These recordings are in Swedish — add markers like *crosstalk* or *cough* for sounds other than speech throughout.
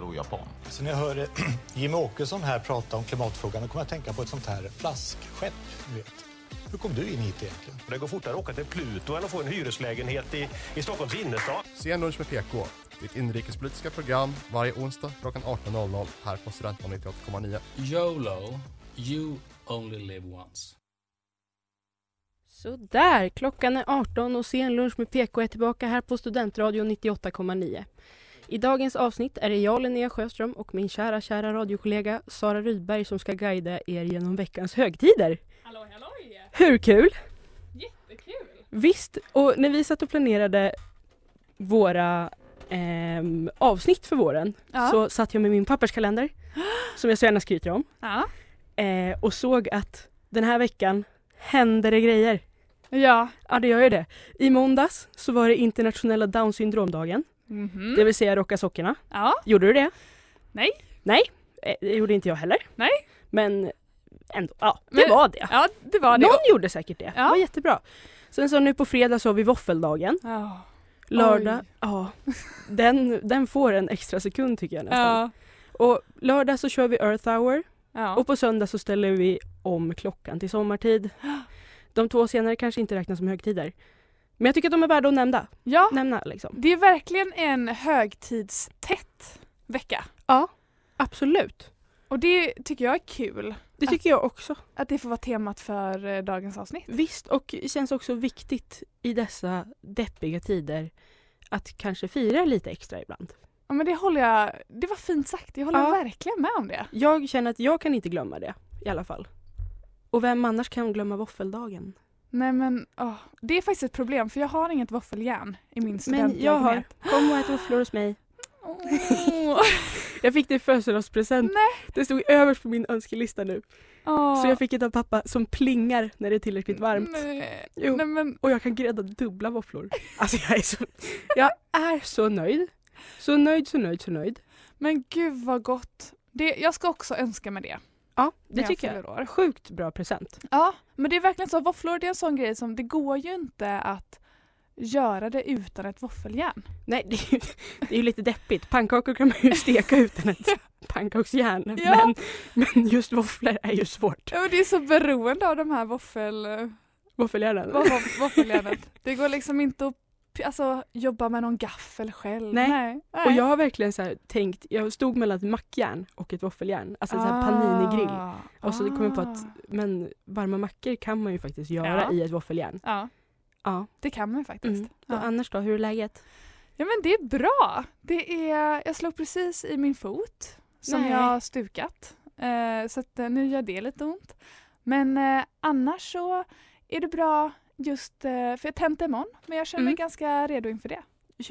då japan? Så när jag hör eh, *clears throat* Jimmie Åkesson här prata om klimatfrågan då kommer jag att tänka på ett sånt här flaskskepp. Vet. Hur kom du in hit egentligen? Det går fortare att åka till Pluto än att få en hyreslägenhet i, i Stockholms innerstad. Sen lunch med PK. Ditt inrikespolitiska program varje onsdag klockan 18.00 här på Studentradion 98,9. YOLO, you only live once. Så där, klockan är 18 och sen lunch med PK är tillbaka här på Studentradion 98,9. I dagens avsnitt är det jag, Linnea Sjöström och min kära, kära radiokollega Sara Rydberg som ska guida er genom veckans högtider. Hallå, halloj! Hur kul? Jättekul! Visst, och när vi satt och planerade våra ehm, avsnitt för våren Ja. så satt jag med min pappas kalender *gasps* som jag så gärna skryter om Ja. eh, och såg att den här veckan händer det grejer. Ja. Ja, det gör ju det. I måndags så var det internationella down syndromdagen, Mhm. det vill säga rocka sockorna. Ja. Gjorde du det? Nej. Nej, eh, det gjorde inte jag heller. Nej. Men ändå, ja, det Men- var det. Ja, det var det. Någon gjorde säkert det. Ja. Det var jättebra. Sen så nu på fredag så har vi våffeldagen. Ja. Lördag, Oj. ja. Den, den får en extra sekund tycker jag nästan. Ja. Och lördag så kör vi Earth hour Ja. och på söndag så ställer vi om klockan till sommartid. *gasps* De två senare kanske inte räknas som högtider. Men jag tycker att de är värda att nämna. ja. nämna liksom. Det är verkligen en högtidstätt vecka. Absolut. Och det tycker jag är kul. Det tycker jag också. Att det får vara temat för eh, dagens avsnitt. Visst, och det känns också viktigt i dessa deppiga tider att kanske fira lite extra ibland. Ja men det håller jag, det var fint sagt. Jag håller Ja. verkligen med om det. Jag känner att jag kan inte glömma det i alla fall. Och vem annars kan glömma våffeldagen? Nej men åh, det är faktiskt ett problem för jag har inget våffeljärn i min Men jag har. studentlägenhet. Kom och ät våfflor hos mig. Åh. *laughs* Jag fick det i födelsedagspresent. Det stod överst på min önskelista nu. Åh. Så jag fick ett av pappa som plingar när det är tillräckligt varmt. Nej. Jo. Nej men Och jag kan grädda dubbla våfflor. Alltså jag är så, jag är så nöjd. Så nöjd, så nöjd, så nöjd. Men gud vad gott. Det, jag ska också önska mig det. Ja, det tycker fyller jag. År. Sjukt bra present. Ja, men det är verkligen så. Våfflor det är en sån grej som det går ju inte att göra det utan ett våffeljärn. Nej, det är, ju, det är ju lite deppigt. Pannkakor kan man ju steka utan ett pannkaksjärn. Ja. Men, men just våfflor är ju svårt. Ja, men det är så beroende av de här våffel, Våffeljärnen. våff- våffeljärnet. Det går liksom inte att alltså, jobba med någon gaffel själv. Nej. Nej. Och jag har verkligen så tänkt, jag stod mellan ett mackjärn och ett våffeljärn. Alltså en här panini-grill. Ah. Och så kom jag på Ah. att men varma mackor kan man ju faktiskt göra Ja. i ett våffeljärn. Ja, Ja. det kan man faktiskt. Mm. Ja. Och annars då, hur är läget? Ja men det är bra. Det är, jag slog precis i min fot som Nej. jag har stukat. Eh, så att, eh, nu gör det lite ont. Men eh, annars så är det bra just eh, för jag tentar imorgon men jag känner mig Mm. ganska redo inför det.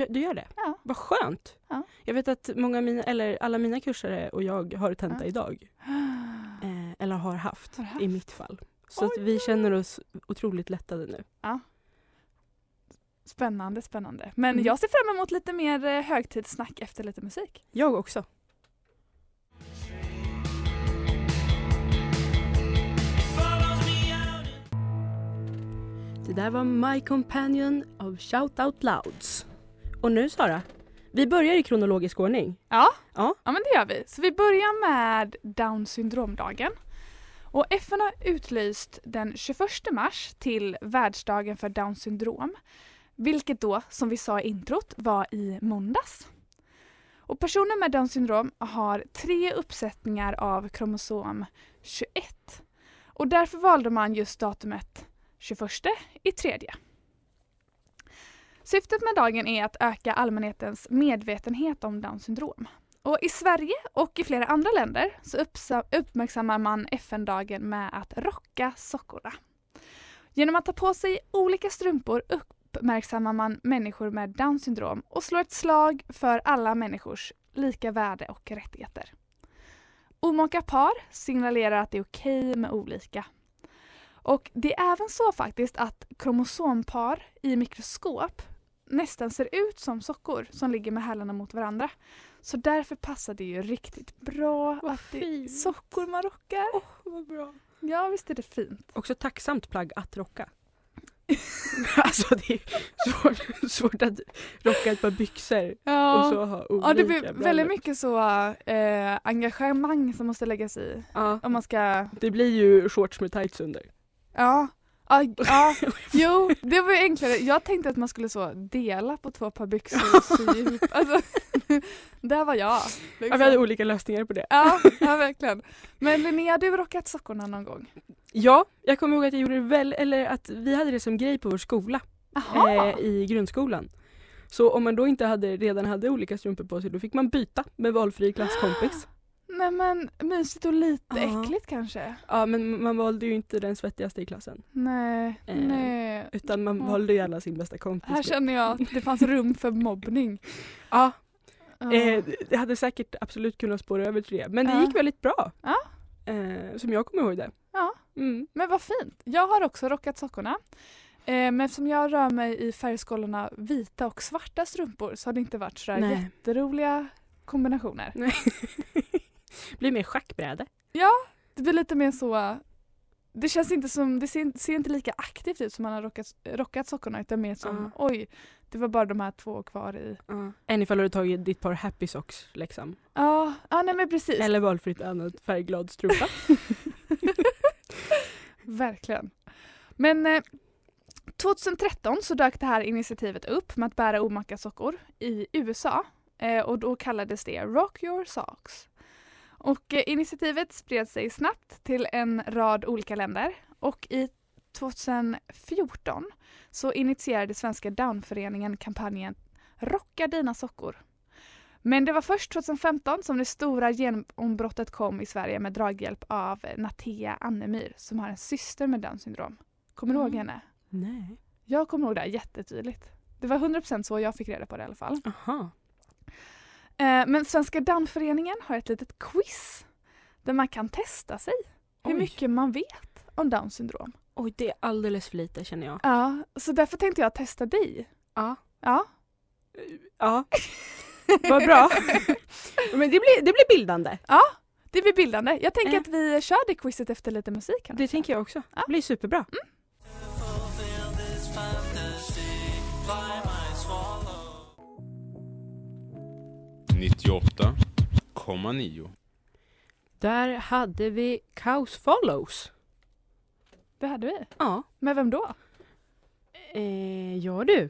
Du gör det? Ja. Vad skönt! Ja. Jag vet att många mina, eller alla mina kursare och jag har tenta Ja. idag. *gasps* Eh, eller har haft, Har haft? i mitt fall. Så att vi känner oss otroligt lättade nu. Spännande, spännande. Men Mm. jag ser fram emot lite mer eh, högtidssnack efter lite musik. Jag också. Det där var My Companion av Shout Out Louds. Och nu Sara, vi börjar i kronologisk ordning. Ja, Ja. ja men det gör vi. Så vi börjar med Down syndromdagen. Och FN har utlyst den 21 mars till världsdagen för Down syndrom. Vilket då, som vi sa i introt, var i måndags. Och personer med Down syndrom har tre uppsättningar av kromosom 21. Och därför valde man just datumet 21 i tredje. Syftet med dagen är att öka allmänhetens medvetenhet om Downs syndrom. Och I Sverige och i flera andra länder så uppmärksammar man FN-dagen med att rocka sockorna. Genom att ta på sig olika strumpor uppmärksammar man människor med Downs syndrom och slår ett slag för alla människors lika värde och rättigheter. Omaka par signalerar att det är okej med olika. Och det är även så faktiskt att kromosompar i mikroskop nästan ser ut som sockor som ligger med hälarna mot varandra. Så därför passar det ju riktigt bra Vad att det är fint. sockor man rockar. Vad bra. Ja, visst är det fint. Också tacksamt plagg att rocka. *laughs* alltså det är svårt, svårt att rocka ett par byxor Ja. och så ha olika Ja, det blir brallor. väldigt mycket så eh, engagemang som måste läggas i. Ja, Om man ska... det blir ju shorts med tights under. Ja. Ja, ja. *laughs* Jo, det var ju enklare. Jag tänkte att man skulle så dela på två par byxor och sy *laughs* ihop. Alltså, *laughs* där var jag. Ja, liksom. vi hade olika lösningar på det. Ja, ja, verkligen. Men Linnea, har du rockat sockorna någon gång? Ja, jag kommer ihåg att jag gjorde det väl, eller att vi hade det som grej på vår skola eh, i grundskolan. Så om man då inte hade, redan hade olika strumpor på sig då fick man byta med valfri klasskompis. Nej men mysigt och lite Ja. äckligt kanske? Ja men man valde ju inte den svettigaste i klassen. Nej, Eh, nej. Utan man valde gärna sin bästa kompis. Här känner jag att det fanns rum för mobbning. *laughs* Ja, Ja. eh, det hade säkert absolut kunnat spåra över till det. Men det Ja. gick väldigt bra. Ja. Eh, som jag kommer ihåg det. Ja. Mm. Men vad fint. Jag har också rockat sockorna. Eh, men eftersom jag rör mig i färgskalorna vita och svarta strumpor så har det inte varit sådär Nej. jätteroliga kombinationer. Nej. *laughs* Blir mer schackbräde. Det blir lite mer så det känns inte som, det ser, ser inte lika aktivt ut som man har rockat, rockat sockorna utan mer som Ja. oj, det var bara de här två kvar i. Uh. Än ifall du tagit ditt par happy socks liksom. Ja, ja nej men precis. Eller valfritt annat färgglad strumpa. *laughs* Verkligen. Men eh, 2013 så dök det här initiativet upp med att bära omaka sockor i USA eh, och då kallades det Rock Your Socks. Och eh, initiativet spred sig snabbt till en rad olika länder och i 2014 så initierade Svenska Downföreningen kampanjen Rocka dina sockor. Men det var först 2015 som det stora genombrottet kom i Sverige med draghjälp av Natea Annemyr som har en syster med Downs syndrom. Kommer du ihåg Mm. henne? Nej. Jag kommer ihåg det här jättetydligt. Det var 100% så jag fick reda på det i alla fall. Aha. Eh, men Svenska Downföreningen har ett litet quiz där man kan testa sig hur Oj. mycket man vet om Downs syndrom. Oj, det är alldeles för lite känner jag. Ja, så därför tänkte jag testa dig. Ja. Ja. Ja. *laughs* Vad bra. Men det blir, det blir bildande. Det blir bildande. Jag tänker Ja. att vi kör det quizet efter lite musik. kanske. Det tänker jag också. Ja. Det blir superbra. 98,9. Där hade vi Kaos Follows. Det hade vi. Ja. Med vem då? Eh, ja du.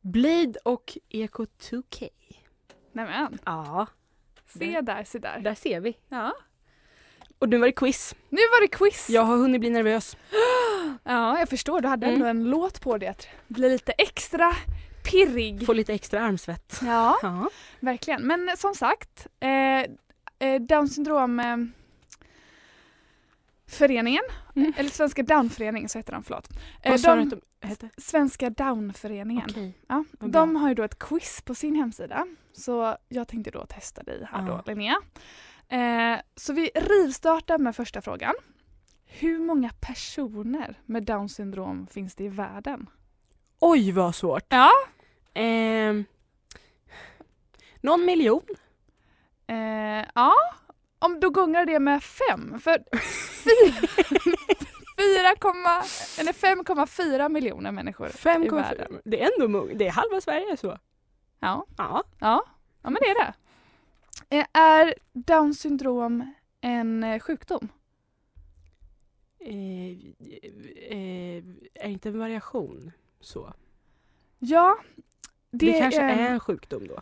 Blade och Eko 2K. Nämen, Ja, se där, se där. där ser vi. Ja. Och nu var det quiz. Nu var det quiz! Jag har hunnit bli nervös. *gasps* Ja, jag förstår. Du hade Mm. ändå en låt på det. att Bli lite extra pirrig. Får lite extra armsvett. Ja, *laughs* Ja. verkligen. Men som sagt, eh, eh, Down syndrom eh, föreningen, Mm. eller Svenska Downföreningen så heter de, förlåt. Eh, Vad sa du att de? Svenska Downföreningen. Okej. Ja, bra. de har ju då ett quiz på sin hemsida. Så jag tänkte då testa dig här Ja. då Linnea. Eh, så vi rivstartar med första frågan. Hur många personer med Downs syndrom finns det i världen? Oj vad svårt. Ja. Ehm, någon miljon? Eh, ja, om du gångar det med fem. För *laughs* fyra- 4, komma- eller 5,4 miljoner människor i 5,4. världen. Det är ändå det är halva Sverige så. Ja, Ja. ja, ja men det är det. Eh, är Downs syndrom en eh, sjukdom? Eh, eh, är inte en variation så? Ja, Det, det, kanske är, en sjukdom då.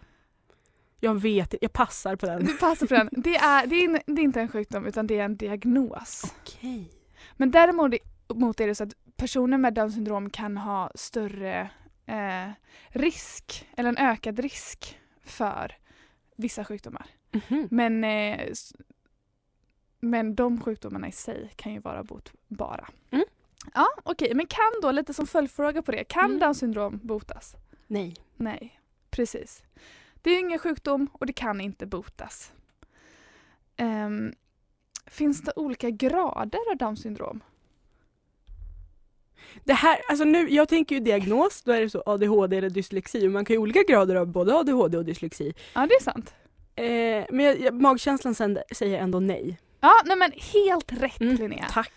Jag vet jag passar på den. Du passar på den. Det är, det, är, en- det är inte en sjukdom utan det är en diagnos. Okej. Men däremot mot är det så att personer med Downs syndrom kan ha större eh, risk, eller en ökad risk för vissa sjukdomar. Mhm. Men, eh, men de sjukdomarna i sig kan ju vara botbara. Mm. Ja, okej. Men kan då, lite som följdfråga på det, kan Mm. Downs syndrom botas? Nej. Nej, precis. Det är ingen sjukdom och det kan inte botas. ehm, finns det olika grader av Downs syndrom? Det här, alltså nu, jag tänker ju diagnos, då är det så ADHD eller dyslexi och man kan ju olika grader av både ADHD och dyslexi. Ja, det är sant. Eh, men jag, jag, magkänslan sen, säger ändå nej. Ja, nej men helt rätt Mm, Linnea. Tack.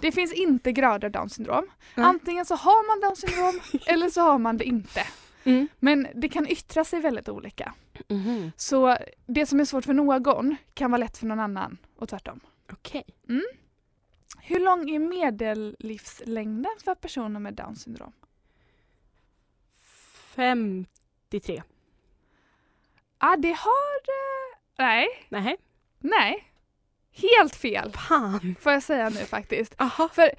Det finns inte grader av Downs syndrom. Nej. Antingen så har man Downs syndrom *laughs* eller så har man det inte. Mm. Men det kan yttra sig väldigt olika. Mhm. Så det som är svårt för någon kan vara lätt för någon annan och tvärtom. Okej. Mm. Hur lång är medellivslängden för personer med Downs syndrom? 53. Ja, det har... eh, Nej, Nej. nej. Helt fel Fan. får jag säga nu faktiskt. Aha. För,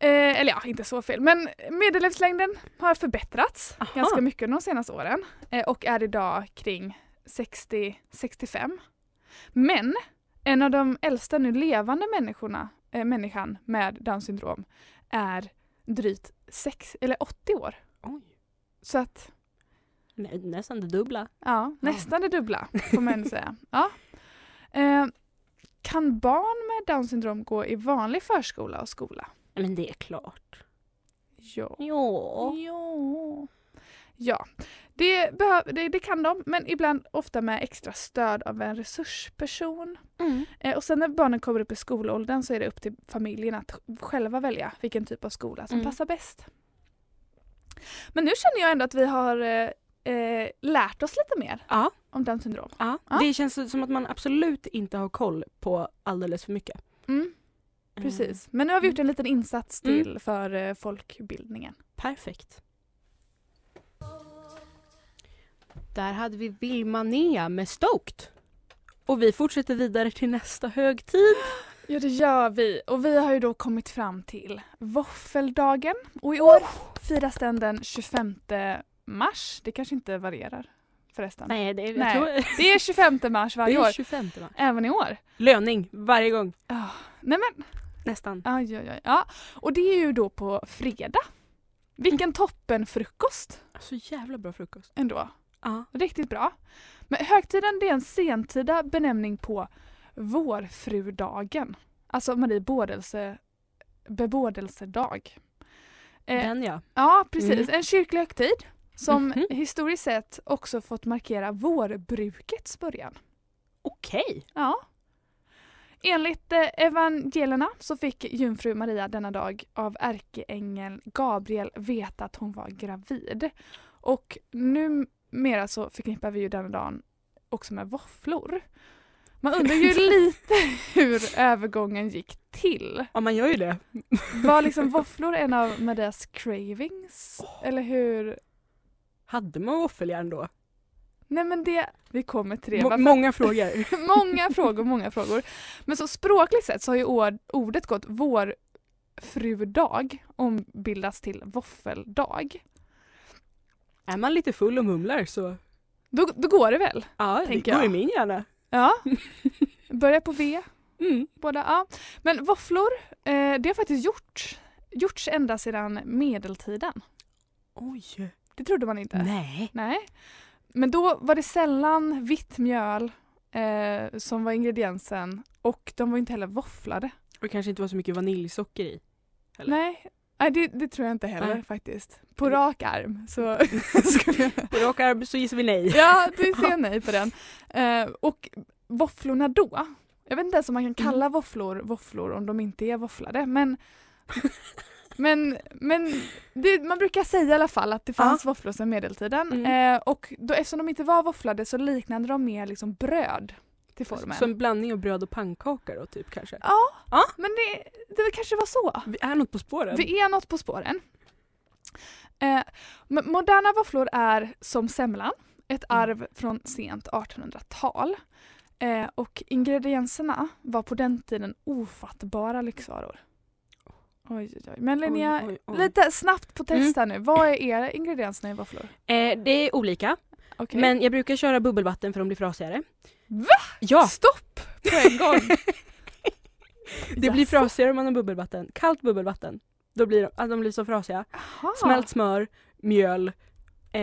eh, eller ja, inte så fel. Men medellivslängden har förbättrats Aha. ganska mycket de senaste åren eh, och är idag kring 60-65. Men en av de äldsta nu levande människorna, eh, människan med Downs syndrom är drygt sex, eller 80 år. Oj. Så att, Nä, nästan det dubbla. ja, nästan det dubbla får man ändå säga. *laughs* Ja. Eh, kan barn med Downs syndrom gå i vanlig förskola och skola? Men det är klart. Ja. Ja. Ja. Ja, det, behöv, det, det kan de, men ibland ofta med extra stöd av en resursperson. Mm. Eh, och sen när barnen kommer upp i skolåldern så är det upp till familjen att själva välja vilken typ av skola som Mm. passar bäst. Men nu känner jag ändå att vi har eh, eh, lärt oss lite mer Ja. om Downs syndrom. ja. Ja. Det känns som att man absolut inte har koll på alldeles för mycket. Mm, precis. Men nu har vi gjort en liten insats Mm. till för eh, folkbildningen. Perfekt. Där hade vi Vilma Nea med Stoked. Och vi fortsätter vidare till nästa högtid. Ja det gör vi och vi har ju då kommit fram till våffeldagen och i år firas den den 25 mars. Det kanske inte varierar förresten. Nej, det är, Nej, tror, Det är 25 mars *laughs* varje år. 25 va? Även i år. Löning varje gång. Ah, nej men, Nästan. aj, aj, aj. Ja. Och det är ju då på fredag. Vilken toppen frukost Så jävla bra frukost. ändå. Ja. Riktigt bra. Men högtiden det är en sentida benämning på vårfrudagen. Alltså Marie Bådelse, bebådelsedag. Eh, Den ja. Ja, precis. Mm. En kyrklig högtid som Mhm. historiskt sett också fått markera vårbrukets början. Okej. Ja. Enligt eh, evangelierna så fick jungfru Maria denna dag av ärkeängeln Gabriel veta att hon var gravid. Och numera så förknippar vi ju denna dagen också med våfflor. Man undrar ju *laughs* lite hur övergången gick till. Ja man gör ju det. Var liksom *laughs* våfflor en av Marias cravings? Eller hur? Hade man våffeljärn då? Nej men det, vi kommer till det. Varför- många frågor. *laughs* många frågor, många frågor. Men så språkligt sett så har ju ord, ordet gått vårfrudag ombildas till våffeldag. Är man lite full och mumlar så Då, då går det väl? ja, det går i jag. min hjärna. Ja. *laughs* Börjar på V, Mm. båda. Ja. Men våfflor, eh, det har faktiskt gjorts, gjorts ända sedan medeltiden. Oj. Det trodde man inte. Nej. Nej. Men då var det sällan vitt mjöl eh, som var ingrediensen och de var inte heller våfflade. Och det kanske inte var så mycket vaniljsocker i. Eller? Nej, Nej det, det tror jag inte heller Nej. faktiskt. På rak arm så. *laughs* *laughs* På rak arm så gissar vi nej. Ja, vi *laughs* säger nej på den. Eh, och våfflorna då, jag vet inte ens om man kan kalla våfflor våfflor om de inte är våfflade men men, men det, man brukar säga i alla fall att det fanns våfflor sedan medeltiden Mm. eh, och då, eftersom de inte var våfflade så liknade de mer liksom bröd till formen. Så en blandning av bröd och pannkaka då typ kanske? Ja, Ja. men det, det kanske var så. Vi är något på spåren. Vi är något på spåren. Eh, moderna våfflor är som semlan, ett Mm. arv från sent 1800-tal. Eh, och ingredienserna var på den tiden ofattbara lyxvaror. Oj, oj, oj. Men Linnea, Oj, oj, oj. lite snabbt på test här nu. Vad är era ingredienserna i våfflor? Eh, det är olika. Okej. Men jag brukar köra bubbelvatten för de blir frasigare. Va? Ja! Stopp på en gång! *laughs* Det blir frasigare om man har bubbelvatten. Kallt bubbelvatten. Då blir de, alltså de blir så frasiga. Aha. Smält smör, mjöl eh,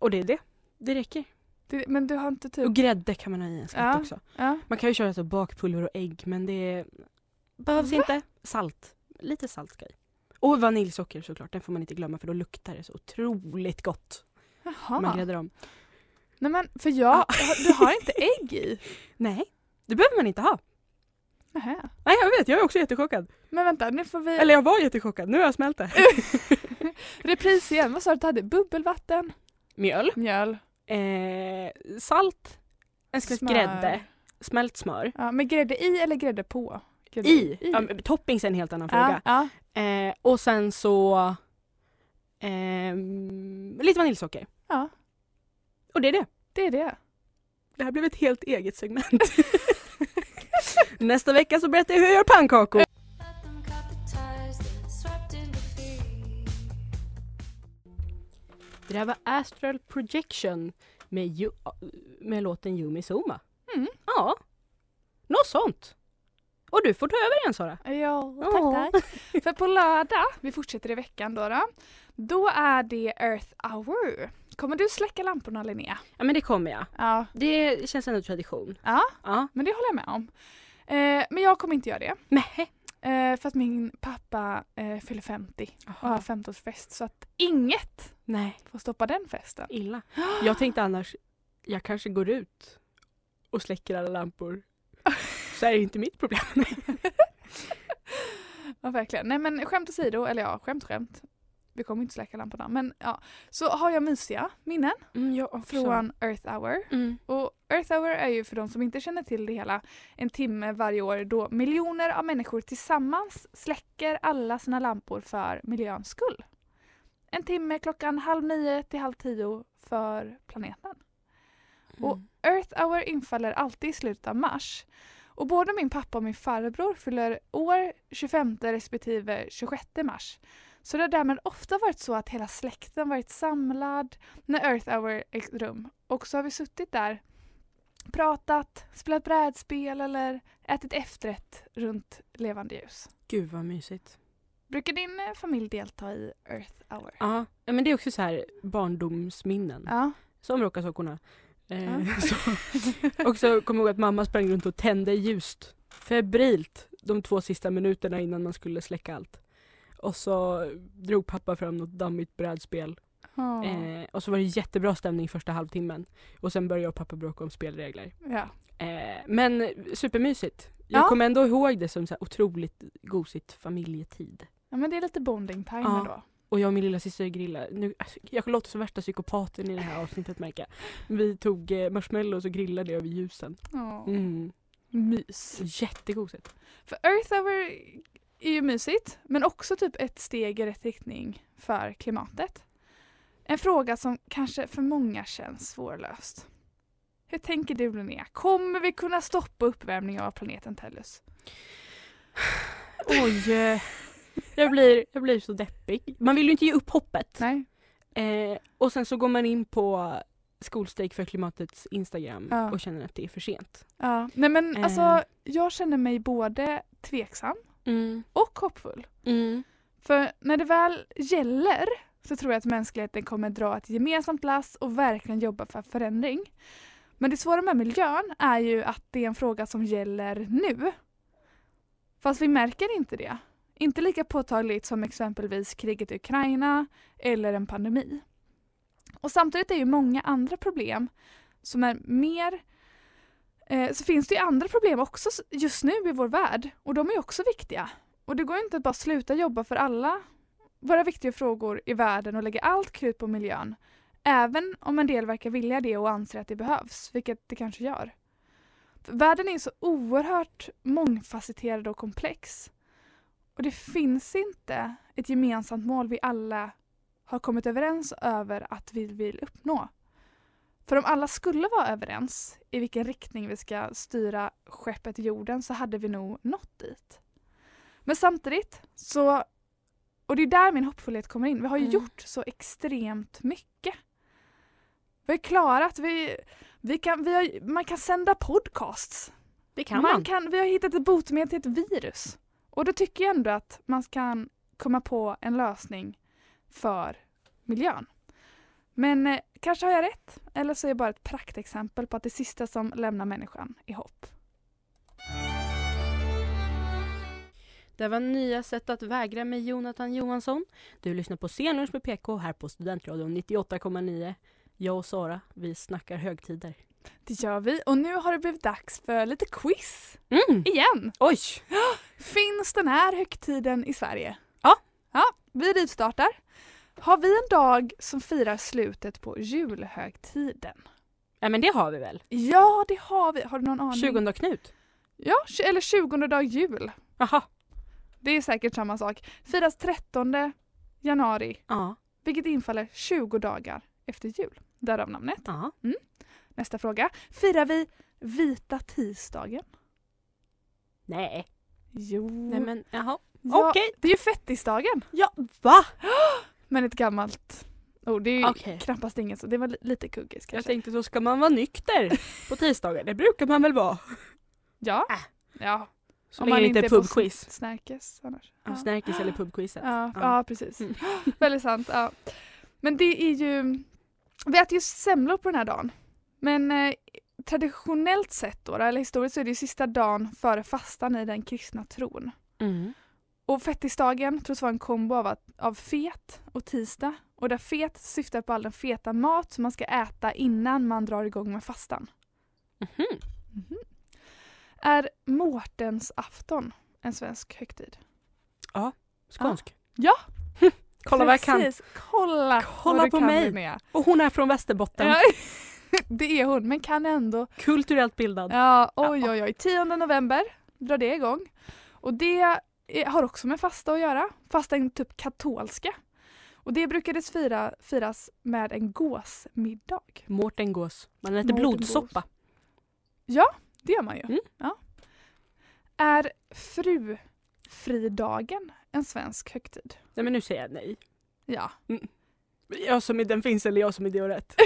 och det är det. Det räcker. Det, men du har inte typ... Och grädde kan man ha i en skatt Ja. också. Ja. Man kan ju köra så bakpulver och ägg men det behövs inte. Salt. Lite salt ska i. Och vaniljsocker såklart, den får man inte glömma för då luktar det så otroligt gott. Jaha. Man gräddar om. Nej men för jag, du har inte ägg i? *laughs* Nej, det behöver man inte ha. Nähä. Nej jag vet, jag är också jättechockad. Men vänta, nu får vi... Eller jag var jättechockad, nu har jag smält det. *laughs* Repris igen, vad sa du att du hade? Bubbelvatten? Mjöl. Mjöl. Eh, salt. En skvätt grädde. Smält smör. Ja, men grädde i eller grädde på? Grädde I. Ja, men toppings är en helt annan Ja, fråga. ja. Eh, och sen så ehm, lite vaniljsocker. Ja. Och det är det. Det är det. Det här blev ett helt eget segment. *laughs* Nästa vecka så berättar jag hur jag gör pannkakor. Det där var Astral Projection med, Ju- med låten Yumi Soma. Mm. Ja, något sånt. Och du får ta över igen Sara. Ja, tack tack. För på lördag, vi fortsätter i veckan då, då, då är det Earth hour. Kommer du släcka lamporna Linnea? Ja men det kommer jag. Ja. Det känns ändå tradition. Ja, Ja. men det håller jag med om. Eh, men jag kommer inte göra det. Nej. Eh, för att min pappa eh, fyller 50 och har 50-årsfest så att inget Nej. får stoppa den festen. Illa. Jag tänkte annars, jag kanske går ut och släcker alla lampor. Så är det inte mitt problem. *laughs* Ja verkligen. Nej men skämt åsido, eller ja skämt skämt. Vi kommer inte släcka lamporna men ja. Så har jag mysiga minnen Mm, jag från Earth hour. Mm. Och Earth hour är ju för de som inte känner till det hela en timme varje år då miljoner av människor tillsammans släcker alla sina lampor för miljöns skull. En timme klockan halv nio till halv tio för planeten. Och Earth hour infaller alltid i slutet av mars. Och både min pappa och min farbror fyller år 25 respektive 26 mars. Så det har därmed ofta varit så att hela släkten varit samlad när Earth hour ägt rum. Och så har vi suttit där, pratat, spelat brädspel eller ätit efterrätt runt levande ljus. Gud vad mysigt. Brukar din eh, familj delta i Earth hour? Ja, men det är också så här barndomsminnen. Ja. Som råkar sockorna. Eh, så. *laughs* Och så kommer jag ihåg att mamma sprang runt och tände ljust febrilt de två sista minuterna innan man skulle släcka allt. Och så drog pappa fram något dammigt brädspel. Ja. Eh, och så var det jättebra stämning första halvtimmen. Och sen började jag och pappa bråka om spelregler. Ja. Eh, men supermysigt. Jag Ja. kommer ändå ihåg det som så otroligt gosigt familjetid. ja men det är lite bonding time Ja. då. Och jag och min lilla syster grillade. Nu, alltså, jag låter som värsta psykopaten i det här avsnittet märker. Vi tog eh, marshmallows och grillade över ljusen. Mm. Mys. Jättegosigt. För Earth hour är ju mysigt men också typ ett steg i rätt riktning för klimatet. En fråga som kanske för många känns svårlöst. Hur tänker du Linnea? Kommer vi kunna stoppa uppvärmningen av planeten Tellus? Oj. Jag blir, jag blir så deppig. Man vill ju inte ge upp hoppet. Nej. Eh, och sen så går man in på Skolstrejk för klimatets Instagram Ja. och känner att det är för sent. Ja, nej men Eh. alltså jag känner mig både tveksam Mm. och hoppfull. Mm. För när det väl gäller så tror jag att mänskligheten kommer dra ett gemensamt lass och verkligen jobba för förändring. Men det svåra med miljön är ju att det är en fråga som gäller nu. Fast vi märker inte det. Inte lika påtagligt som exempelvis kriget i Ukraina eller en pandemi. Och samtidigt är ju många andra problem som är mer eh, så finns det ju andra problem också just nu i vår värld och de är också viktiga. Och det går ju inte att bara sluta jobba för alla våra viktiga frågor i världen och lägga allt krut på miljön. Även om en del verkar vilja det och anser att det behövs, vilket det kanske gör. För världen är så oerhört mångfacetterad och komplex. Och det finns inte ett gemensamt mål vi alla har kommit överens över att vi vill uppnå. För om alla skulle vara överens i vilken riktning vi ska styra skeppet jorden så hade vi nog nått dit. Men samtidigt så, och det är där min hoppfullhet kommer in, vi har ju Mm. gjort så extremt mycket. Vi har klarat, vi, vi kan, vi har, man kan sända podcasts. Det kan man. Kan, vi har hittat ett botemedel till ett virus. Och då tycker jag ändå att man kan komma på en lösning för miljön. Men eh, kanske har jag rätt, eller så är jag bara ett praktexempel på att det sista som lämnar människan är hopp. Det var nya sätt att vägra med Jonathan Johansson. Du lyssnar på Scenlunch med PK här på Studentradion 98,9. Jag och Sara, vi snackar högtider. Det gör vi och nu har det blivit dags för lite quiz. Mm. Igen! Oj! Finns den här högtiden i Sverige? Ja. Ja, vi rivstartar. Har vi en dag som firar slutet på julhögtiden? Ja men det har vi väl? Ja, det har vi. Har du någon aning? 20 Knut? Ja, eller 20 dag jul. Jaha. Det är säkert samma sak. Firas 13 januari, Ja. vilket infaller 20 dagar efter jul. Därav namnet. Ja. Mm. Nästa fråga. Firar vi vita tisdagen? Nej. Jo. Nej men jaha. Ja, Okej. Det är ju fettisdagen. Ja, va? *gasps* Men ett gammalt ord. Det är ju Okej. knappast inget så. Det var li- lite kuggis Jag kanske. tänkte så ska man vara nykter *laughs* på tisdagar. Det brukar man väl vara? Ja. Äh. Ja. Så Om länge man det inte är på pubquiz. Snärkes annars. Ja. Snärkis eller pubquizet. Ja, Ja. ja. precis. Mm. *gasps* Väldigt sant. Ja. Men det är ju... Vi äter ju semlor på den här dagen. Men eh, traditionellt sett då, eller historiskt så är det sista dagen före fastan i den kristna tron. Mm. Och fettisdagen tros vara en kombo av, att, av fet och tisdag. Och där fet syftar på all den feta mat som man ska äta innan man drar igång med fastan. Mhm. Mhm. Är Mårtens afton en svensk högtid? Skånsk. Ja. *laughs* Kolla vad jag kan. Precis. Kolla, Kolla på mig. Linnea. Och hon är från Västerbotten. Ja, *laughs* *laughs* det är hon, men kan ändå. Kulturellt bildad. Ja, oj oj oj. 10 november drar det igång. Och det har också med fasta att göra. Fasta är typ katolska. Och det brukades fira, firas med en gåsmiddag. Mårten Gås. Man äter Mårten blodsoppa. Ja, det gör man ju. Mm. Ja. Är frufridagen en svensk högtid? Nej men nu säger jag nej. Ja. Jag som är den finns eller jag som är det och rätt. *laughs*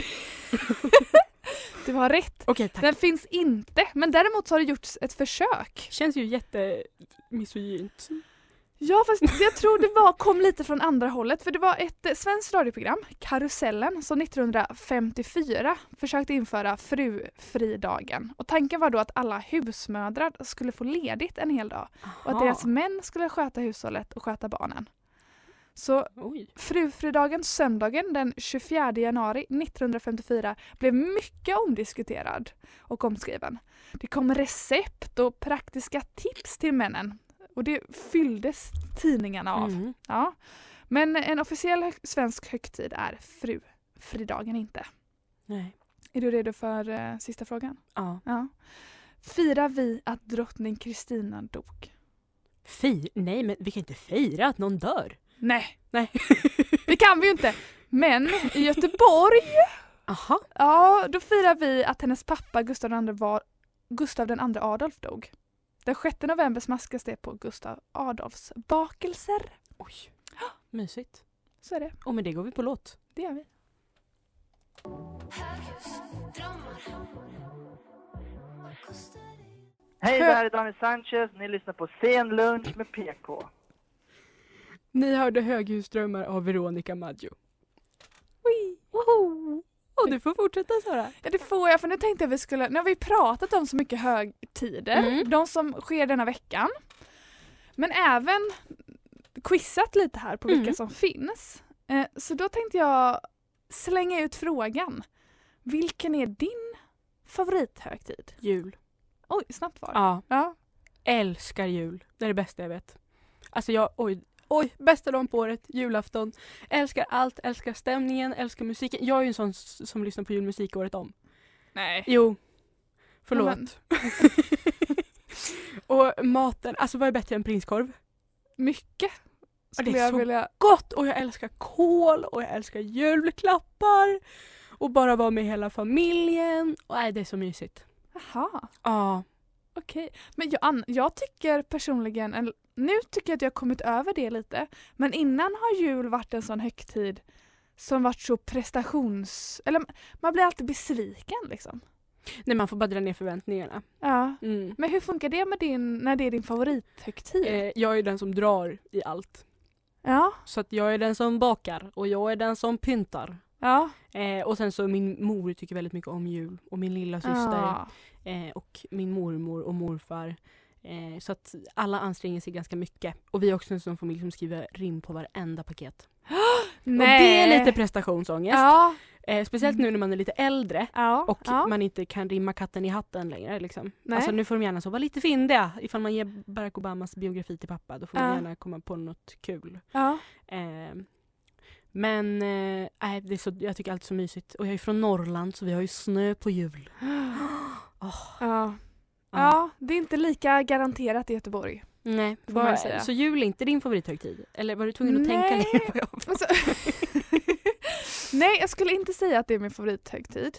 Du har rätt. Tack. Den finns inte, men däremot så har det gjorts ett försök. Känns ju jättemisogynt. Ja fast jag tror det var, kom lite från andra hållet för det var ett eh, svenskt radioprogram, Karusellen, som 1954 försökte införa frufridagen. Och tanken var då att alla husmödrar skulle få ledigt en hel dag och att deras män skulle sköta hushållet och sköta barnen. Så Oj. frufridagen, söndagen den 24 januari 1954 blev mycket omdiskuterad och omskriven. Det kom recept och praktiska tips till männen och det fylldes tidningarna av. Mm. Ja. Men en officiell svensk högtid är frufridagen inte. Nej. Är du redo för eh, sista frågan? Ja. Ja. Firar vi att drottning Kristina dog? Fi? Nej men vi kan inte fira att någon dör. Nej, Nej. *laughs* det kan vi ju inte. Men i Göteborg Aha. Ja, då firar vi att hennes pappa Gustav II, var, Gustav II Adolf dog. Den 6 november smaskas det på Gustav Adolfs bakelser. Oj. Mysigt. Så är det. Och med det går vi på låt. Det gör vi. Hej, det här är Daniel Sanchez. Ni lyssnar på Sen lunch med PK. Ni hörde Höghusdrömmar av Veronica Maggio. Woho! Och du får fortsätta Sara. Ja det får jag för nu tänkte jag vi skulle, nu har vi pratat om så mycket högtider, Mm. de som sker denna veckan. Men även quizat lite här på vilka Mm. som finns. Eh, så då tänkte jag slänga ut frågan. Vilken är din favorithögtid? Jul. Oj, snabbt var. Ja. Ja. Älskar jul. Det är det bästa jag vet. Alltså jag, oj, oj, bästa dagen på året, julafton. Älskar allt, älskar stämningen, älskar musiken. Jag är ju en sån som lyssnar på julmusik året om. Nej. Jo. Förlåt. *laughs* Och maten, alltså vad är bättre än prinskorv? Mycket. Det är jag så vilja... gott och jag älskar kål och jag älskar julklappar. Och bara vara med hela familjen. Och nej, det är så mysigt. Jaha, Ja. okej. Men jag, an- jag tycker personligen, eller, nu tycker jag att jag har kommit över det lite. Men innan har jul varit en sån högtid som varit så prestations... Eller man blir alltid besviken liksom. Nej, man får bara dra ner förväntningarna. Ja. Mm. Men hur funkar det med din, när det är din favorithögtid? Eh, jag är den som drar i allt. Ja. Så att jag är den som bakar och jag är den som pyntar. Ja. Eh, och sen så min mor tycker väldigt mycket om jul och min lilla syster Ja. eh, och min mormor och morfar. Eh, så att alla anstränger sig ganska mycket. Och vi är också en sån familj som skriver rim på varenda paket. Nej. Och det är lite prestationsångest. Ja. Eh, speciellt nu när man är lite äldre Ja. och ja. man inte kan rimma katten i hatten längre. Liksom. Nej. Alltså, nu får de gärna så vara lite fyndiga. Ifall man ger Barack Obamas biografi till pappa då får man gärna komma på något kul. Eh, men eh, det är så, jag tycker allt är så mysigt. Och jag är från Norrland så vi har ju snö på jul. *gasps* Åh, Ja. Ja. det är inte lika garanterat i Göteborg. Nej, bara, så jul är inte din favorithögtid? Eller var du tvungen att Nej. tänka lite på? Alltså, *laughs* Nej, jag skulle inte säga att det är min favorithögtid.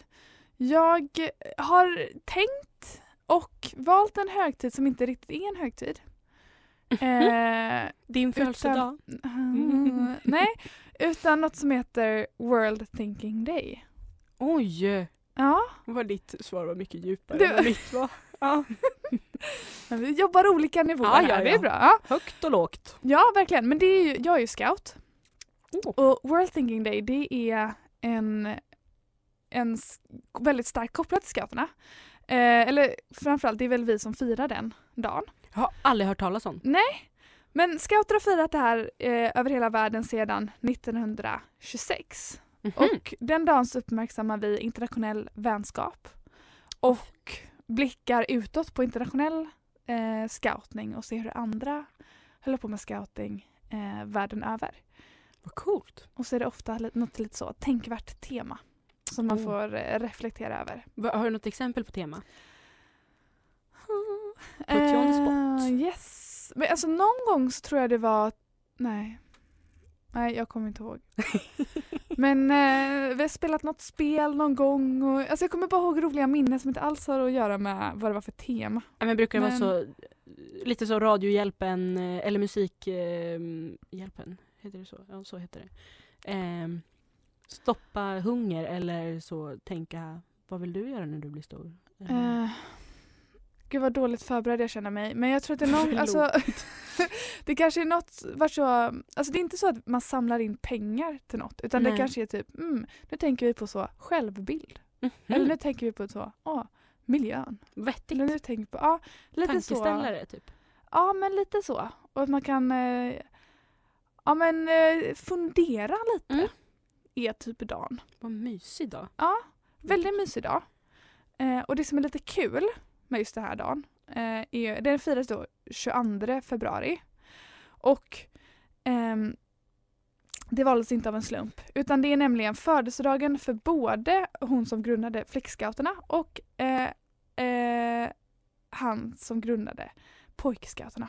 Jag har tänkt och valt en högtid som inte riktigt är en högtid. *laughs* Eh, Din födelsedag? Mm, *laughs* nej, utan något som heter World Thinking Day. Oj! Ja, Vad ditt svar var mycket djupare Du- än mitt var. Ja. *laughs* men vi jobbar olika nivåer Ja, ja, här, det är bra. Ja. Högt och lågt. Ja, verkligen. Men det är ju, jag är ju scout. Oh. Och World Thinking Day det är en, en väldigt starkt kopplad till scouterna. Eh, eller framförallt, det är väl vi som firar den dagen. Jag har aldrig hört talas om. Nej, men scouter har firat det här eh, över hela världen sedan 1926. Mhm. Och den dagen så uppmärksammar vi internationell vänskap och blickar utåt på internationell eh, scoutning och ser hur andra håller på med scouting eh, världen över. Vad coolt. Och så är det ofta något lite så tänkvärt tema som man Oh. får eh, reflektera över. Har du något exempel på tema? Put you on the spot. Eh, yes. Men alltså någon gång så tror jag det var, nej. Nej, jag kommer inte ihåg. *laughs* Men eh, vi har spelat något spel någon gång och alltså jag kommer bara ihåg roliga minnen som inte alls har att göra med vad det var för tema. Ja, men brukar det Men- vara så, lite så Radiohjälpen eh, eller Musikhjälpen, eh, Hjälpen, heter det så? Ja, så heter det. Ehm, stoppa hunger eller så tänka, vad vill du göra när du blir stor? Gud vad dåligt förberedd jag känner mig. Men jag tror att det är Förlåt. alltså, *laughs* det kanske är något, vart så, alltså det är inte så att man samlar in pengar till något utan det Nej. kanske är typ, mm, nu tänker vi på så självbild. Mhm. Eller nu tänker vi på så, åh, miljön. Vettigt. Eller nu tänker på, ja, lite så. Tankeställare typ. Ja, men lite så. Och att man kan eh, ja, men, eh, fundera lite. Mm. Är typ dagen. Vad mysig dag. Ja, väldigt mysig dag. Eh, och det som är lite kul med just den här dagen, eh, är, den firas då 22 februari. Och ehm, det valdes inte av en slump, utan det är nämligen födelsedagen för både hon som grundade Flickscouterna och eh, eh, han som grundade Pojkscouterna.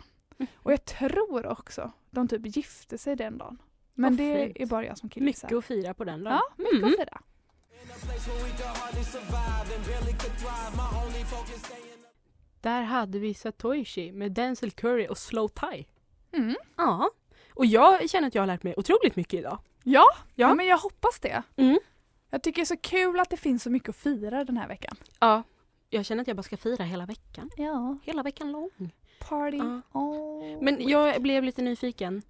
Och jag tror också de typ gifte sig den dagen. Men Vad det fint. är bara jag som kille. Mycket att fira på den dagen. Ja, mycket Mm. att fira. Där hade vi Satoshi med Denzel Curry och Slow Tie. Mm. Ja. Och jag känner att jag har lärt mig otroligt mycket idag. Ja, Ja. ja. men jag hoppas det. Mm. Jag tycker det är så kul att det finns så mycket att fira den här veckan. Ja. Jag känner att jag bara ska fira hela veckan. Ja. Hela veckan lång. Party Ja. all Men jag blev lite nyfiken.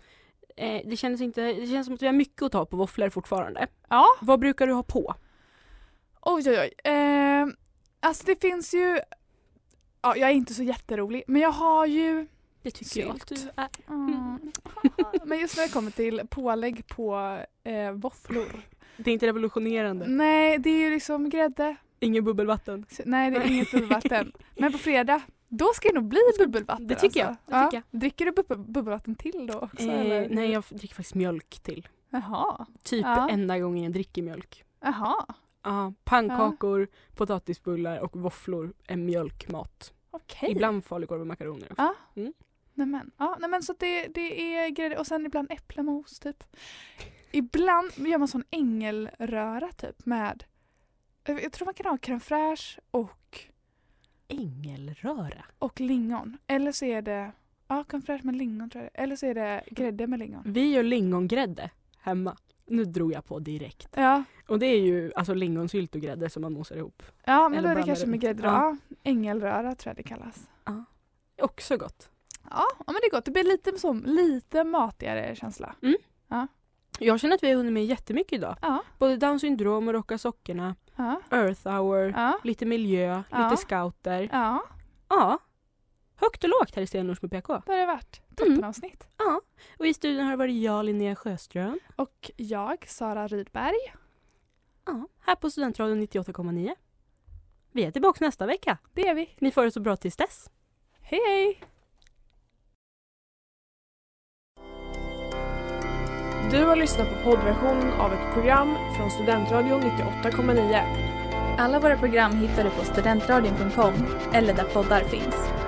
Eh, det, känns inte, det känns som att vi har mycket att ta på våfflor fortfarande. Ja. Vad brukar du ha på? Oj, oj, oj. Eh, alltså det finns ju... Ja, jag är inte så jätterolig, men jag har ju... Det tycker jag att Sylt. du är. Mm. *laughs* men just när det kommer till pålägg på eh, våfflor. Det är inte revolutionerande. Nej, det är ju liksom grädde. Ingen bubbelvatten. Nej, det är inget bubbelvatten. *laughs* Men på fredag, då ska det nog bli bubbelvatten. Det tycker jag, alltså. det tycker ja. Dricker du bubbel- bubbelvatten till då också? eller? Eh, nej, jag dricker faktiskt mjölk till. Jaha. Typ Ja. enda gången jag dricker mjölk. Jaha. Ja, pannkakor, potatisbullar och våfflor är mjölkmat. Okej. Ibland falukorv och makaroner också. Ja. Mm. Nämen. Ja, nämen så det, det är grädde och sen ibland äpplemos typ. Ibland gör man sån ängelröra typ med jag jag tror man kan ha crème fraîche och, Ängelröra. och lingon. Eller så är det ja, crème fraîche med lingon tror jag. Eller så är det grädde med lingon. Vi gör lingongrädde hemma. Nu drog jag på direkt. Ja, Och det är ju alltså lingonsylt och grädde som man mosar ihop. ja men Eller då är det kanske med grädde. Ja. Ja. Ängelröra tror jag det kallas. Också gott. Ja, ja men det är gott. Det blir lite, så, lite matigare känsla. Jag känner att vi har hunnit med jättemycket idag. Ja. Både Down syndrom och Rocka sockorna, Ja. Earth hour, Ja. lite miljö, Ja. lite scouter. Ja, Ja. Högt och lågt här i Stenlunch med PK. det har det varit. Toppenavsnitt. Ja. Och i studion har det varit jag, Linnea Sjöström. Och jag, Sara Rydberg. Ja. Här på Studentradion 98,9. Vi är tillbaka nästa vecka. Det är vi. Ni får det så bra tills dess. Hej hej! Du har lyssnat på poddversionen av ett program från Studentradion 98,9. Alla våra program hittar du på studentradion.com eller där poddar finns.